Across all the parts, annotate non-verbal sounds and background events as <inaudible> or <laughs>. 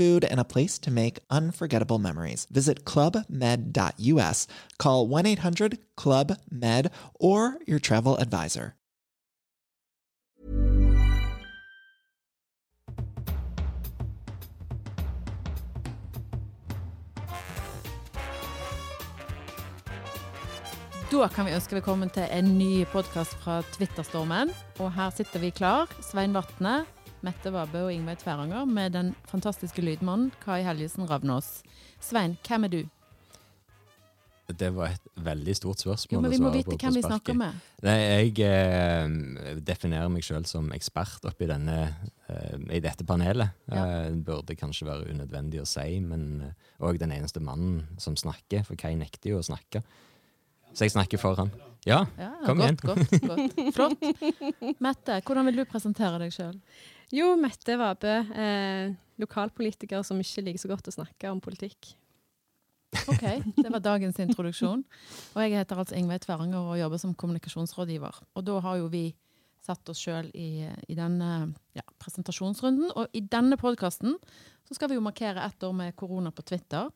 food, and a place to make unforgettable memories. Visit clubmed.us, call 1 800 Club Med, or your travel advisor. Da kan vi ønske velkommen til en ny podkast fra Twitterstormen. Og her sitter vi klar, Svein Vatne, Mette Vabø og Ingveig Tveranger, med den fantastiske lydmannen Kai Helgesen Ravnås. Svein, hvem er du? Det var et veldig stort spørsmål. Jo, men vi må vite hvem vi snakker med. Nei, jeg eh, definerer meg selv som ekspert oppi denne, eh, i dette panelet. Ja. Eh, det burde kanskje være unødvendig å si, men òg den eneste mannen som snakker, for Kai nekter jo å snakke. Så jeg snakker for han. Ja, Ja, kom igjen. godt, Godt, godt. <laughs> Flott. Mette, hvordan vil du presentere deg sjøl? Jo, Mette Vabø, eh, lokalpolitiker som ikke liker så godt å snakke om politikk. Ok, det var dagens introduksjon. Og jeg heter altså Ingveig Tveranger og jobber som kommunikasjonsrådgiver. Og da har jo vi satt oss sjøl i, i denne ja, presentasjonsrunden. Og i denne podkasten så skal vi jo markere ett år med korona på Twitter.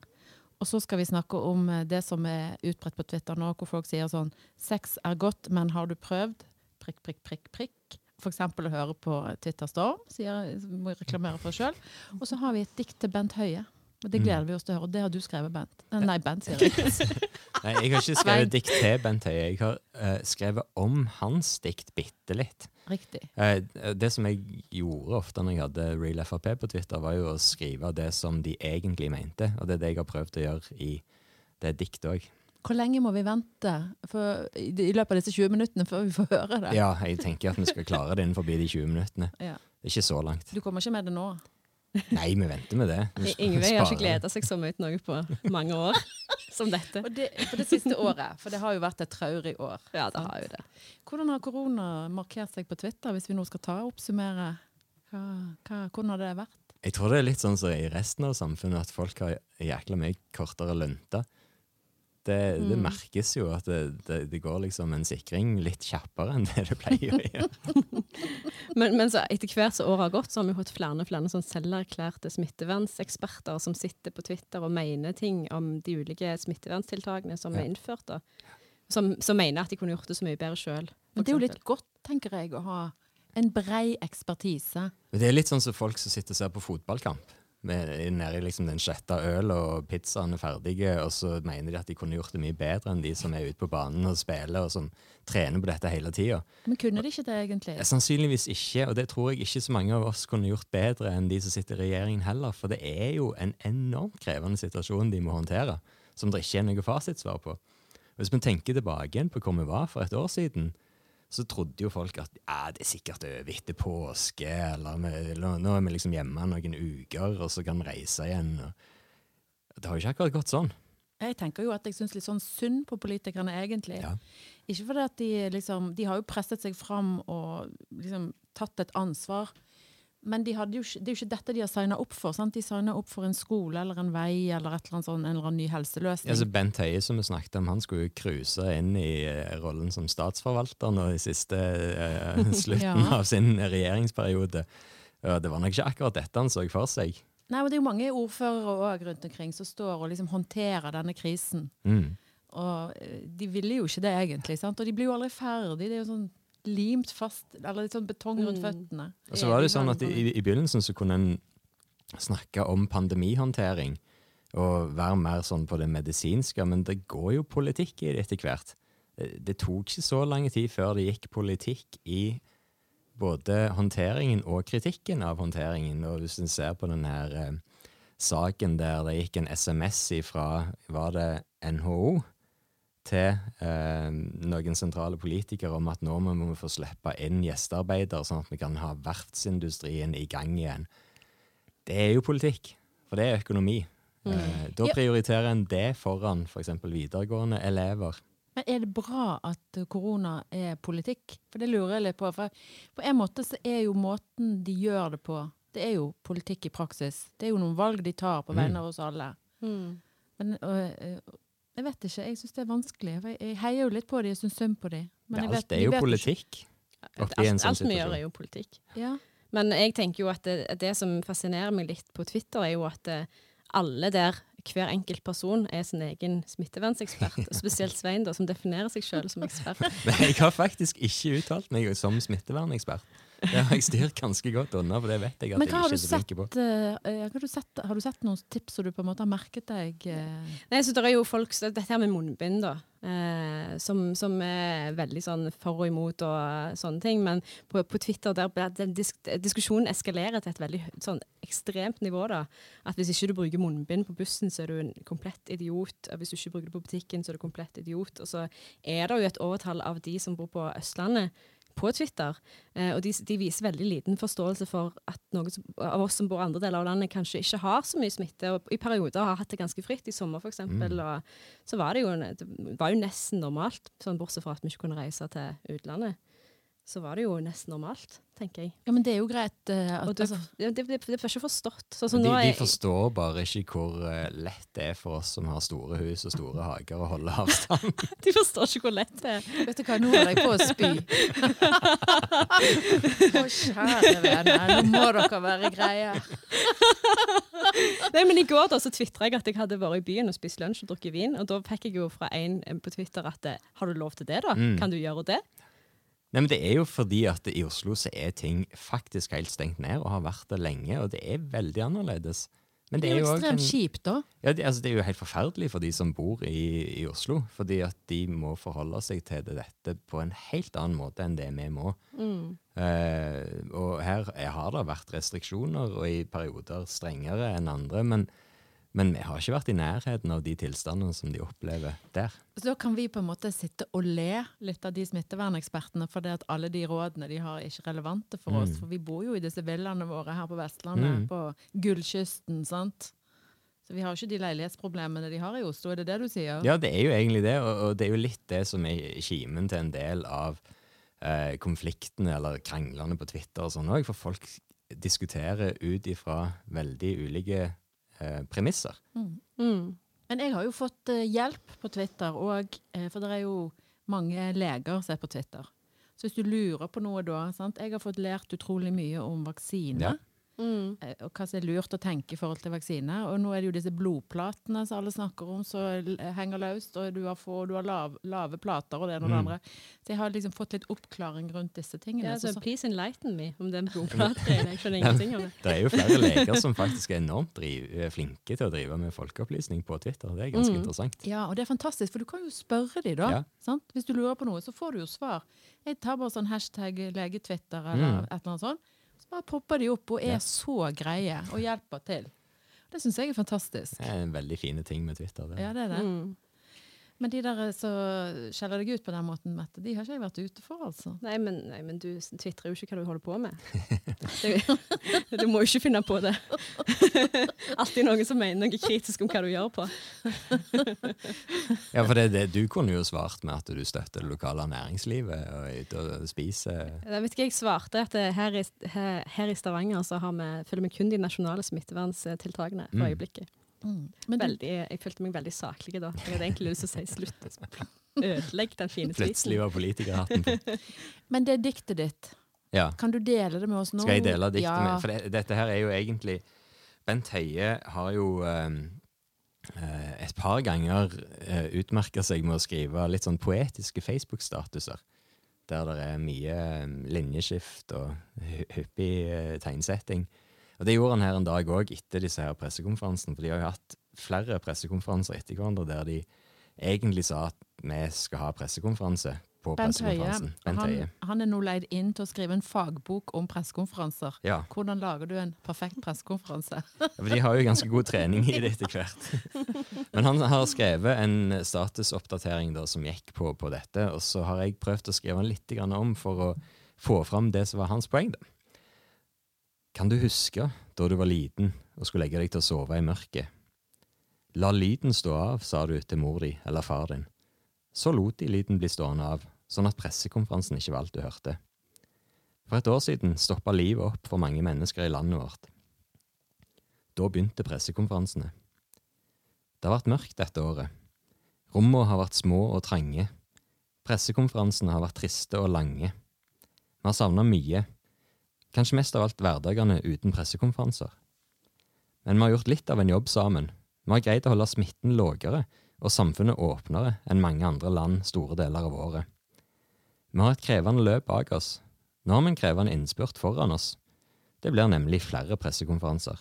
Og så skal vi snakke om eh, det som er utbredt på Twitter nå, hvor folk sier sånn Sex er godt, men har du prøvd? Prikk, prikk, prikk, prikk. Eksempel å høre på Twitter Storm, sier, må jeg reklamere for sjøl. Og så har vi et dikt til Bent Høie. Og det gleder vi oss til å høre. Og det har du skrevet, Bent. Nei, Bent, sier jeg. <laughs> Nei, jeg har ikke skrevet dikt til Bent Høie. Jeg har uh, skrevet om hans dikt bitte litt. Riktig. Uh, det som jeg gjorde ofte når jeg hadde Real FrP på Twitter, var jo å skrive det som de egentlig mente. Og det er det jeg har prøvd å gjøre i det diktet òg. Hvor lenge må vi vente for, i, i løpet av disse 20 minuttene før vi får høre det? Ja, jeg tenker at vi skal klare det innenfor de 20 minuttene. Ja. Det er ikke så langt. Du kommer ikke med det nå? Nei, vi venter med det. <laughs> Ingve har ikke gleda seg så mye til noe på mange år <laughs> som dette. Og det, for det siste året, for det har jo vært et traurig år. Ja, det har jo det. Hvordan har korona markert seg på Twitter, hvis vi nå skal ta og oppsummere? Hva, hva, hvordan har det vært? Jeg tror det er litt sånn som i resten av samfunnet, at folk har jækla mye kortere lunte. Det, det merkes jo at det, det, det går liksom en sikring litt kjappere enn det det pleier å gjøre. <laughs> Men, men så etter hvert som året har gått, så har vi hatt flere og flere sånn selverklærte smittevernseksperter som sitter på Twitter og mener ting om de ulike smitteverntiltakene som Ja. er innført. da. Som, som mener at de kunne gjort det så mye bedre sjøl. Men det er jo litt godt, tenker jeg, å ha en brei ekspertise. Det er litt sånn som folk som sitter og ser på fotballkamp. Nede i liksom den sjette øl og pizzaen er ferdige, og så mener de at de kunne gjort det mye bedre enn de som er ute på banen og spiller, og som trener på dette hele tida. Men kunne de ikke det, egentlig? Sannsynligvis ikke, og det tror jeg ikke så mange av oss kunne gjort bedre enn de som sitter i regjeringen heller, for det er jo en enormt krevende situasjon de må håndtere, som det ikke er noe fasitsvar på. Hvis vi tenker tilbake igjen på hvor vi var for et år siden, så trodde jo folk at ja, det er sikkert over etter påske, eller nå er vi liksom hjemme noen uker, og så kan vi reise igjen. Det har jo ikke akkurat gått sånn. Jeg tenker jo at jeg syns litt sånn synd på politikerne, egentlig. Ja. Ikke fordi at de liksom De har jo presset seg fram og liksom tatt et ansvar. Men de jo det er jo ikke dette de har signa opp for. Sant? De signa opp for en skole eller en vei eller et eller annet sånt, en eller annen ny helseløsning. Ja, så Bent Høie som vi snakket om, han skulle jo cruise inn i eh, rollen som statsforvalter nå i siste uh, <laughs> slutten Ja. av sin regjeringsperiode. Og det var nok ikke akkurat dette han så for seg. Nei, og Det er jo mange ordførere også rundt omkring som står og liksom håndterer denne krisen. Mm. Og eh, de ville jo ikke det egentlig. sant? Og de blir jo aldri ferdig. Det er jo sånn limt fast, eller litt sånn betong rundt Mm. føttene. Og så var det sånn at i, i begynnelsen så kunne en snakke om pandemihåndtering og være mer sånn på det medisinske, men det går jo politikk i det etter hvert. Det, det tok ikke så lang tid før det gikk politikk i både håndteringen og kritikken av håndteringen. Og hvis en ser på den her eh, saken der det gikk en SMS ifra, var det NHO, til eh, noen sentrale politikere om at nå må vi få slippe inn gjestearbeidere, sånn at vi kan ha verftsindustrien i gang igjen. Det er jo politikk, for det er økonomi. Eh, da prioriterer en det foran f.eks. videregående elever. Men er det bra at korona er politikk? For det lurer jeg litt på. For på en måte så er jo måten de gjør det på, det er jo politikk i praksis. Det er jo noen valg de tar på Mm. vegne av oss alle. Mm. Men øh, øh, jeg vet ikke, jeg syns det er vanskelig. Jeg, jeg heier jo litt på dem, jeg syns synd på dem. Det, alt er jo politikk. Alt, sånn alt vi gjør, er jo politikk. Ja. Men jeg tenker jo at det, det som fascinerer meg litt på Twitter, er jo at eh, alle der, hver enkelt person, er sin egen smittevernsekspert. Og spesielt Svein, da, som definerer seg sjøl som ekspert. <laughs> Men jeg har faktisk ikke uttalt meg som smittevernekspert. Det har jeg styrt ganske godt unna, for det vet jeg at Men jeg har ikke du er så sett, flink på. øh, øh, har, du sett, har du sett noen tips som du på en måte har merket deg? øh? Nei, så det er jo folk, Dette her med munnbind, da, eh, som, som er veldig sånn for og imot og uh, sånne ting. Men på, på Twitter der den disk, diskusjonen eskalerer til et veldig sånn ekstremt nivå. da. At hvis ikke du bruker munnbind på bussen, så er du en komplett idiot. Og hvis du ikke bruker det på butikken, så er du komplett idiot. Og så er det jo et overtall av de som bor på Østlandet på Twitter, eh, og de, de viser veldig liten forståelse for at noen av oss som bor i andre deler av landet, kanskje ikke har så mye smitte, og i perioder har hatt det ganske fritt, i sommer f.eks. Mm. Og så var det jo, det var jo nesten normalt, sånn bortsett fra at vi ikke kunne reise til utlandet. Så var det jo nesten normalt, tenker jeg. Ja, men det er jo greit. Uh, at, det, altså, det, det, ikke forstått. Så, som De, nå de forstår bare ikke hvor uh, lett det er for oss som har store hus og store hager, å holde avstand. <laughs> de forstår ikke hvor lett det er. Vet du hva, nå holder jeg på å spy. <laughs> Å, kjære venner, nå må dere være greie. Nei, men I går da, så tvitra jeg at jeg hadde vært i byen og spist lunsj og drukket vin. Og da fikk jeg jo fra en eh, på Twitter at har du lov til det, da? Mm. Kan du gjøre det? Nei, men Det er jo fordi at i Oslo så er ting faktisk helt stengt ned, og har vært det lenge, og det er veldig annerledes. Men Det er jo ekstremt en- kjipt, da. Ja, det, altså, det er jo helt forferdelig for de som bor i, i Oslo, fordi at de må forholde seg til det, dette på en helt annen måte enn det vi må. Mm. Eh, og her er, har det vært restriksjoner, og i perioder strengere enn andre, men, men vi har ikke vært i nærheten av de tilstandene som de opplever der. Så da kan vi på en måte sitte og le litt av de smittevernekspertene, for det at alle de rådene de har er ikke relevante for oss. Mm. For vi bor jo i disse villaene våre her på Vestlandet, Mm. på Gullkysten, sant. Så vi har ikke de leilighetsproblemene de har i Oslo, er det det du sier? Ja, det er jo egentlig det, og, og det er jo litt det som er kimen til en del av eh, konfliktene eller kranglene på Twitter og sånn òg, for folk diskuterer ut ifra veldig ulike eh, premisser. Mm. Mm. Men jeg har jo fått eh, hjelp på Twitter, og, eh, for det er jo mange leger som er på Twitter. Så hvis du lurer på noe da sant? Jeg har fått lært utrolig mye om vaksine. Ja. Mm. eh, Og hva som er lurt å tenke i forhold til vaksine. Og nå er det jo disse blodplatene som alle snakker om, som henger løst. Og du har, få, du har lav, lave plater og det ene og det Mm. andre. Så jeg har liksom fått litt oppklaring rundt disse tingene. Ja, Så- så så- please enlighten me om den <laughs> blodplatgreien. Jeg skjønner ingenting om det. Det er jo flere leger som faktisk er enormt driv, er flinke til å drive med folkeopplysning på Twitter. Det er ganske Mm. interessant. Ja, og det er fantastisk, for du kan jo spørre de da. Ja. Sant? Hvis du lurer på noe, så får du jo svar. Jeg tar bare sånn hashtag legetwitter eller Mm. et eller annet sånt. Bare popper de opp og er Ja. så greie og hjelper til. Det syns jeg er fantastisk. Det er en veldig fine ting med Twitter. Det. Ja, det er det. Mm. Men de der som skjeller deg ut på den måten, Mette, de har ikke jeg vært ute for, altså. Nei, men, nei, men du tvitrer jo ikke hva du holder på med. <laughs> Du, du må jo ikke finne på det. <laughs> Alltid noen som mener noe kritisk om hva du gjør på. <laughs> Ja, for det, det, Du kunne jo svart med at du støtter det lokale næringslivet og er ute og spiser. Jeg vet ikke, jeg svarte at her, i, her, her i Stavanger så har vi, følger vi kun de nasjonale smitteverntiltakene for Mm. øyeblikket. Mm. Men du, Veldig, jeg følte meg veldig saklig da. Jeg hadde egentlig lyst til å si slutt. Ødelegg den fine Plutselig var politikerhatten på. <laughs> men det er diktet ditt, Ja. kan du dele det med oss nå? Skal jeg dele diktet ja. med For det, dette her er jo egentlig Bent Høie har jo eh, eh, et par ganger uh, utmerka seg med å skrive litt sånn poetiske Facebook-statuser. Der det er mye eh, linjeskift og hyppig eh, tegnsetting. Og Det gjorde han her en dag òg, etter disse her pressekonferansene. For de har jo hatt flere pressekonferanser etter hverandre der de egentlig sa at vi skal ha pressekonferanse på Bent Høie, pressekonferansen. Bent han, Høie. han er nå leid inn til å skrive en fagbok om pressekonferanser. Ja. Hvordan lager du en perfekt pressekonferanse? Ja, For de har jo ganske god trening i det etter hvert. Men han har skrevet en statusoppdatering da, som gikk på, på dette, og så har jeg prøvd å skrive den litt grann om for å få fram det som var hans poeng. da. Kan du huske da du var liten og skulle legge deg til å sove i mørket? La lyden stå av, sa du til mor di eller far din. Så lot de lyden bli stående av, sånn at pressekonferansen ikke var alt du hørte. For et år siden stoppa livet opp for mange mennesker i landet vårt. Da begynte pressekonferansene. Det har vært mørkt dette året. Rommene har vært små og trange. Pressekonferansene har vært triste og lange. Vi har savna mye. Kanskje mest av alt hverdagene uten pressekonferanser. Men vi har gjort litt av en jobb sammen. Vi har greid å holde smitten lavere og samfunnet åpnere enn mange andre land store deler av året. Vi har et krevende løp bak oss. Nå har vi en krevende innspurt foran oss. Det blir nemlig flere pressekonferanser.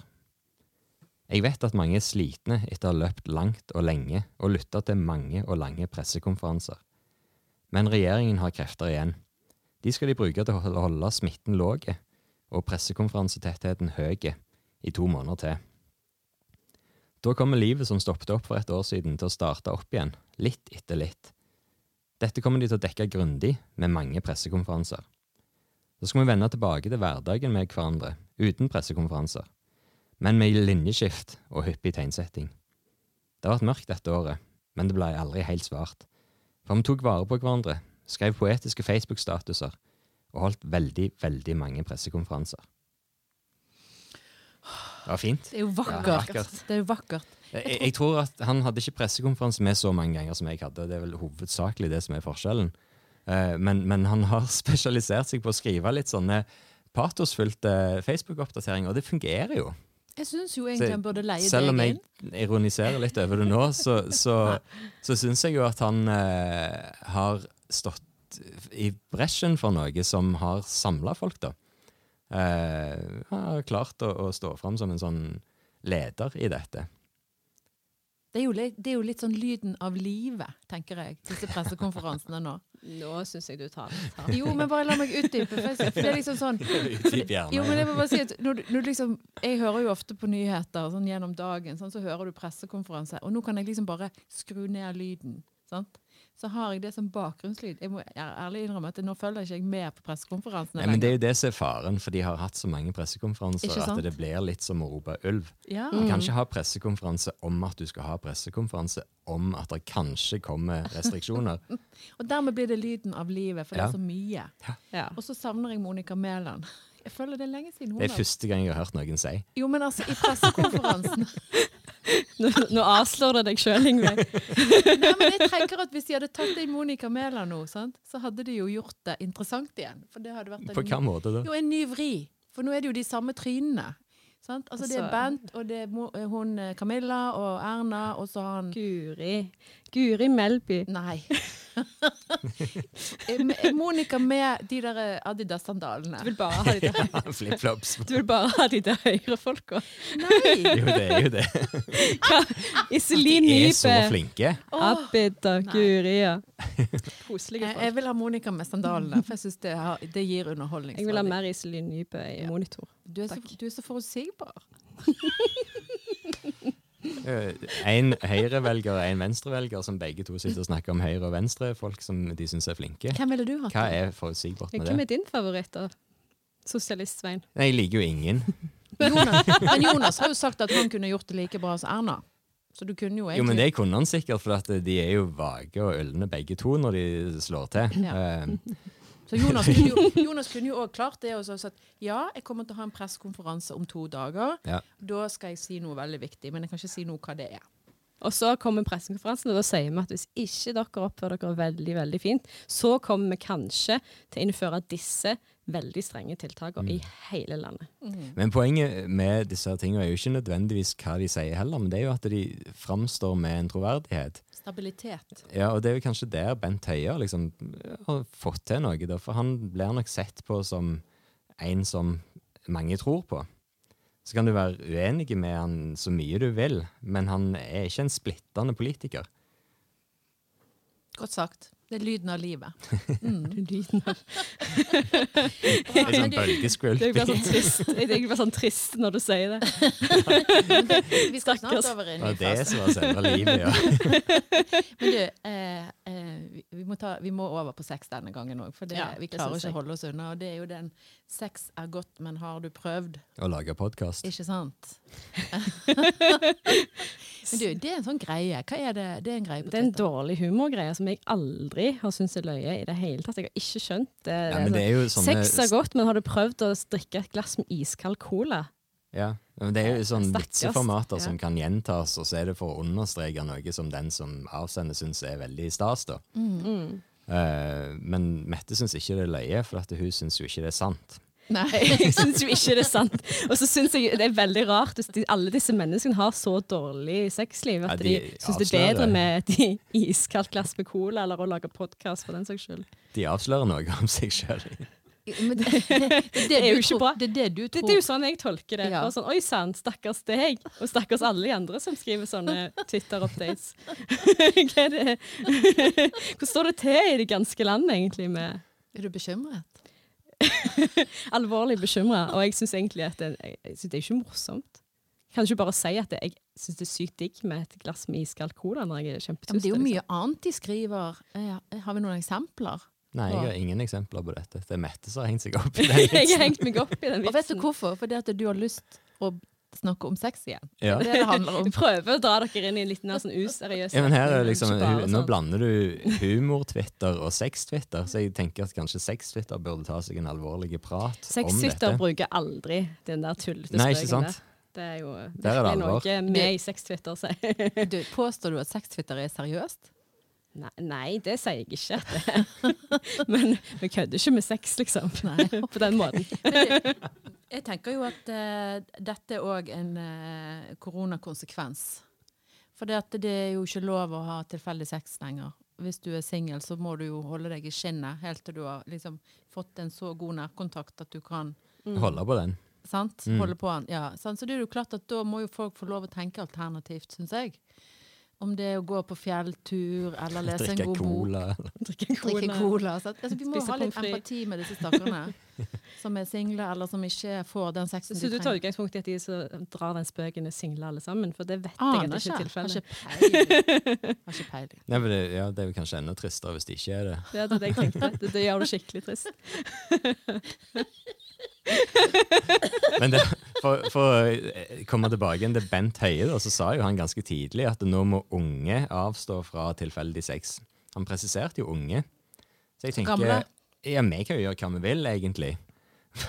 Jeg vet at mange er slitne etter å ha løpt langt og lenge og lytta til mange og lange pressekonferanser. Men regjeringen har krefter igjen. De skal de bruke til å holde smitten lav og pressekonferansetettheten høy i to måneder til. Da kommer livet som stoppet opp for et år siden, til å starte opp igjen, litt etter litt. Dette kommer de til å dekke grundig med mange pressekonferanser. Så skal vi vende tilbake til hverdagen med hverandre, uten pressekonferanser men med linjeskift og hyppig tegnsetting. Det har vært mørkt dette året, men det ble aldri helt svart. For vi tok vare på hverandre, skrev poetiske Facebook-statuser og holdt veldig, veldig mange pressekonferanser. Det var fint. Det er jo Ja, vakkert. vakkert. Det er jo vakkert. Jeg, jeg tror at han hadde ikke pressekonferanse med så mange ganger som jeg hadde. Det er vel hovedsakelig det som er forskjellen. Uh, Men, men han har <laughs> spesialisert seg på å skrive litt sånne patosfylte Facebook-oppdateringer, og det fungerer jo. Jeg syns jo Så egentlig han burde leie Selv om jeg ironiserer litt over det nå, så, så, <laughs> så syns jeg jo at han uh, har stått i bresjen for noe som har samla folk, da. Eh, har klart å, å stå fram som en sånn leder i dette. Det er, jo litt, det er jo litt sånn lyden av livet, tenker jeg, disse pressekonferansene nå. <laughs> Nå syns jeg du tar litt. Jo, men bare la meg utdype. For det er liksom sånn <laughs> Jo, men jeg må bare si at når, du- når liksom, Jeg hører jo ofte på nyheter sånn gjennom dagen, sånn, så hører du pressekonferanse. Og nå kan jeg liksom bare skru ned lyden. Sant? Så har jeg det som bakgrunnslyd. Jeg må ærlig innrømme at nå følger ikke jeg med på pressekonferansene Nei, men Det er jo det som er faren, for de har hatt så mange pressekonferanser at det blir litt som å rope ulv. Ja. Du kan ikke ha pressekonferanse om at du skal ha pressekonferanse om at det kanskje kommer restriksjoner. <laughs> Og dermed blir det lyden av livet, for det er så mye. Ja. Og så savner jeg Monica Mæland. Jeg føler det er lenge siden hun Det er første gang jeg har hørt noen si. Jo, men altså, i pressekonferansen <laughs> Nå, nå avslår det deg sjøl, Ingve. <laughs> Nei, men jeg tenker at Hvis de hadde tatt inn Monica Mæland nå, sant? så hadde de jo gjort det interessant igjen. For det hadde vært en, På hva måte da? jo, en ny vri. For nå er det jo de samme trynene. Sant? Altså, det er Altså- Bent, og det er hun eh, Camilla og Erna, og så har han Guri. Guri Melby. Nei. <laughs> Monica med de der Adidas-sandalene. Du vil bare ha de der, <laughs> Flipflops. du vil bare ha de der høyrefolka. Nei! Jo, det er jo det. <laughs> Iselin De er så flinke. Abida Guri. Koselige folk. jeg vil ha Monica med sandalene, for jeg syns det, det gir Jeg vil ha mer Iselin Nybø i monitor. Du er, så, du er så forutsigbar. En høyrevelger og en venstrevelger, som begge to sitter og snakker om høyre- og venstre. Folk som de syns er flinke. Hvem ville du hatt? Hva er forutsigbart med Hvem er din favoritt, da? Sosialist Svein. Nei, Jeg liker jo ingen. <laughs> Jonas, men Jonas har jo sagt at han kunne gjort det like bra som Erna. Så du kunne jo egentlig Jo, men det kunne han sikkert, for at de er jo vage og ølne begge to når de slår til. Ja. Eh, Så Jonas kunne jo, <laughs> Jonas kunne jo også klart det og så sagt ja, jeg kommer til å ha en pressekonferanse om to dager. Ja. Da skal jeg si noe veldig viktig, men jeg kan ikke si noe hva det er. Og så kommer pressekonferansen, og da sier vi at hvis ikke dere oppfører dere veldig veldig fint, så kommer vi kanskje til å innføre disse veldig strenge tiltakene i hele landet. Men poenget med disse tingene er jo ikke nødvendigvis hva de sier heller, men det er jo at de framstår med en troverdighet. Stabilitet. Ja, og det er jo kanskje der Bent Høie liksom har fått til noe, da, for han blir nok sett på som en som mange tror på. Så kan du være uenig med han så mye du vil, men han er ikke en splittende politiker. Godt sagt. Det er lyden av livet. <laughs> Lyden av Det er sånn Det blir bølgeskvulp. sånn trist. Jeg bare sånn trist når du sier det. <laughs> Vi skal snart over i en Det ny var det fase. som var selve livet, ja. <laughs> Men du, eh, må ta, vi må over på sex denne gangen òg, for det, Ja, vi klarer ikke å holde oss unna. Og det er jo den 'sex er godt, men har du prøvd'? Å lage podkast. Ikke sant? <laughs> Men du, det er en sånn greie. Hva er det? Det er en greie på Det er en dårlig humorgreie som jeg aldri har syntes er løye i det hele tatt. Jeg har ikke skjønt det. Ja, men det er jo sånne Sex er godt, men har du prøvd å drikke et glass med iskald cola? Ja, det er jo sånne vitseformater Ja. som kan gjentas, og så er det for å understreke noe som den som avsender syns er veldig stas. da. Mm. Uh, men Mette syns ikke det er løye, for at hun syns jo ikke det er sant. Nei. <laughs> Jeg syns jo ikke det er sant. Og så syns jeg det er veldig rart hvis de, alle disse menneskene har så dårlig sexliv at Ja, de, de syns det er bedre med et iskaldt glass med cola eller å lage podkast for den saks skyld. De avslører noe om seg sjøl. Men <laughs> det, det, det, er jo ikke bra. Det er det du tror. det er jo sånn jeg tolker det. Ja. Sånn, Oi sann, stakkars deg, og stakkars alle de andre som skriver sånne Twitter-updates. <laughs> Er? <laughs> Hvordan står det til i det ganske land, egentlig, med Er du bekymret? alvorlig bekymra? Og jeg syns egentlig at det, jeg synes det er ikke morsomt. Jeg Kan ikke bare si at jeg syns det er sykt digg med et glass med iskald cola når jeg er Ja, men det er jo liksom? mye annet de skriver. Har vi noen eksempler? Nei, jeg har ingen eksempler på dette. Det er Mette som har hengt seg opp i <laughs> den jeg har hengt meg opp i den Og vet du hvorfor? Fordi at du har lyst å snakke om sex igjen. Ja. Det er det det handler om. <laughs> Prøver å dra dere inn i en litt mer sånn useriøs Ja, men her er liksom, Nå sånn. blander du humor-Twitter og sex-Twitter, så jeg tenker at kanskje sex-Twitter burde ta seg en alvorlig prat om dette. Sex-Twitter bruker aldri den der tullete spøken sant? der. Det er jo det er noe vi i sex-Twitter sier. Du, påstår du at sex-Twitter er seriøst? Nei, nei, det sier jeg ikke. Det. <laughs> Men vi kødder ikke med sex, liksom. Nei, <laughs> På den måten. <laughs> Jeg tenker jo at uh, dette er òg en uh, koronakonsekvens. For det, det er jo ikke lov å ha tilfeldig sex lenger. Hvis du er singel, så må du jo holde deg i skinnet helt til du har liksom, fått en så god nærkontakt at du kan Holde på den. sant? Mm. holde på den. Ja, sant? Så det er jo klart at da må jo folk få lov å tenke alternativt, syns jeg. Om det er å gå på fjelltur eller lese en god god bok. <laughs> Drikke cola. Drikke cola. sant? Altså, vi må Spise ha litt empati med disse stakkarene <laughs> som er single, eller som ikke får den sexen Så de du tar trenger. utgangspunkt i at de som drar den spøken, er single alle sammen? For det vet jeg at det ikke er tilfellet. Har ikke peiling. Nei, men det, ja, det er jo kanskje enda tristere hvis det ikke er det. Det er det jeg tenkte. Det, det gjør det skikkelig trist. <laughs> Men det, for, for å komme tilbake igjen til Bent Høie, da, så sa jo han ganske tidlig at nå må unge avstå fra tilfeldig sex. Han presiserte jo unge. Så jeg tenker Gamle? Ja, vi kan jo gjøre hva vi vil, egentlig. <laughs>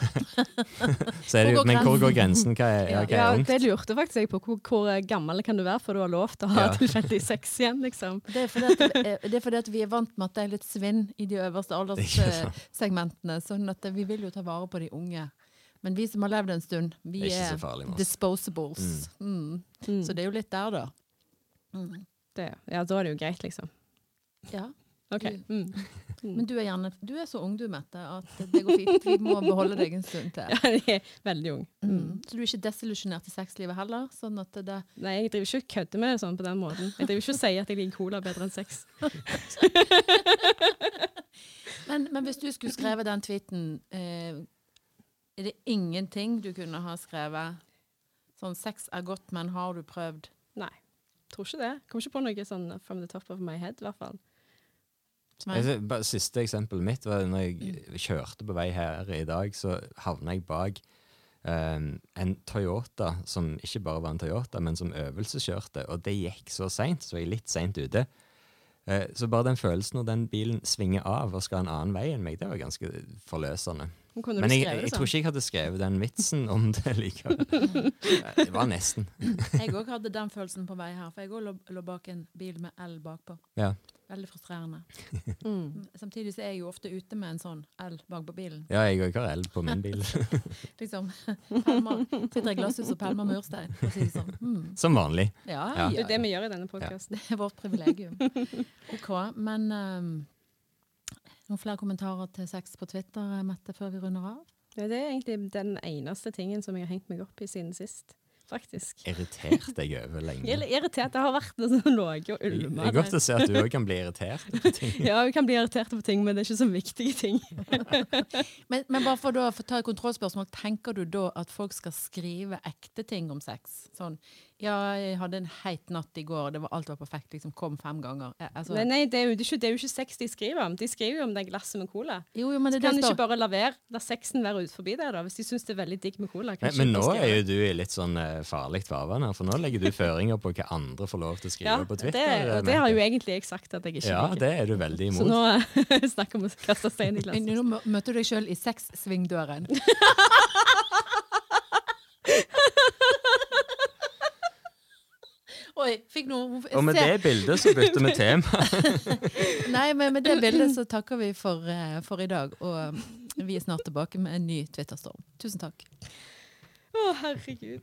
så er det, Hvor men hvor går grensen? Hva er, ja, hva Ja, er ungt? det lurte faktisk jeg på. Hvor, hvor gammel kan du være før du har lov til å ha Ja. <laughs> tilfeldig sex igjen, liksom? Det er, fordi at, det er- fordi at vi er vant med at det er litt svinn i de øverste <laughs> alderssegmentene. Sånn at vi vil jo ta vare på de unge. Men vi som har levd en stund, vi er er farlig disposables. Mm. Mm. Så det er jo litt der, da. Mm. Det, ja, da er det jo greit, liksom. Ja. OK. <laughs> Mm. Men du er gjerne Du er så ung du, Mette, at det går fint. Vi må beholde deg en stund til. <laughs> Ja, jeg er veldig ung. Mm. Så du er ikke desillusjonert i sexlivet heller? Sånn Nei, jeg driver ikke og kødder med det sånn på den måten. Jeg driver ikke og sier at jeg liker cola bedre enn sex. <laughs> men, men hvis du skulle skrevet den tweeten, eh, er det ingenting du kunne ha skrevet? Sånn 'sex er godt, men har du prøvd'? Nei. Tror ikke det. Kommer ikke på noe sånn from the top of my head, i hvert fall. Bare Siste eksempelet mitt var når jeg kjørte på vei her i dag, så havna jeg bak um, en Toyota som ikke bare var en Toyota, men som øvelseskjørte. Og det gikk så seint, så jeg er litt seint ute. Uh, så bare den følelsen når den bilen svinger av og skal en annen vei enn meg, det var ganske forløsende. Men Kunne Men du jeg, jeg tror sånn? ikke jeg hadde skrevet den vitsen om det likevel. <laughs> Det var nesten. Jeg òg hadde den følelsen på vei her, for jeg òg lå, lå bak en bil med L bakpå. Ja. Veldig frustrerende. <laughs> Mm. Samtidig så er jeg jo ofte ute med en sånn L bak på bilen. Ja, jeg òg har L på min bil. <laughs> Liksom, Pelmer, Sitter i glasshus og pelmer murstein, si sånn. Mm. Som vanlig. Ja, Ja. Det er det vi gjør i denne podkasten. det er vårt privilegium. OK, men um, noen flere kommentarer til sex på Twitter, Mette, før vi runder av? Ja, det er egentlig den eneste tingen som jeg har hengt meg opp i siden sist, faktisk. Irritert deg over Jeg er lenge. <laughs> irritert. Det har vært noe å Det ulme. er godt å se at du òg kan bli irritert på ting. <laughs> Ja, vi kan bli irritert på ting, men det er ikke så viktige ting. <laughs> Men, men bare for da, for å ta et kontrollspørsmål, tenker du da at folk skal skrive ekte ting om sex? Sånn Ja, jeg hadde en heit natt i går, det var, alt var perfekt, liksom kom fem ganger. Eh, Altså, Men nei, det er, jo, det, er ikke, det er jo ikke sex de skriver om. De skriver jo om det glasset med cola. jo, jo, men Så det er kan det de ikke bare la være, la sexen være ut forbi det, da, hvis de syns det er veldig digg med cola. Men, men nå er jo du i litt sånn uh, farlig farvann her, for nå legger du føringer på hva andre får lov til å skrive ja, på Twitter. det, eh, og det har jo egentlig jeg sagt at jeg ikke Ja, liker. det er du veldig imot. Så nå <laughs> snakker vi om å kaste stein i glasset. Nå møter du deg sjøl i sexsvingdøren. <laughs> Oi, fikk noe Og med det bildet så bytter vi <laughs> tema. <laughs> Nei, men med det bildet så <laughs> takker vi for, eh, for i dag. Og vi er snart tilbake med en ny Twitterstorm. Tusen takk. Å, herregud.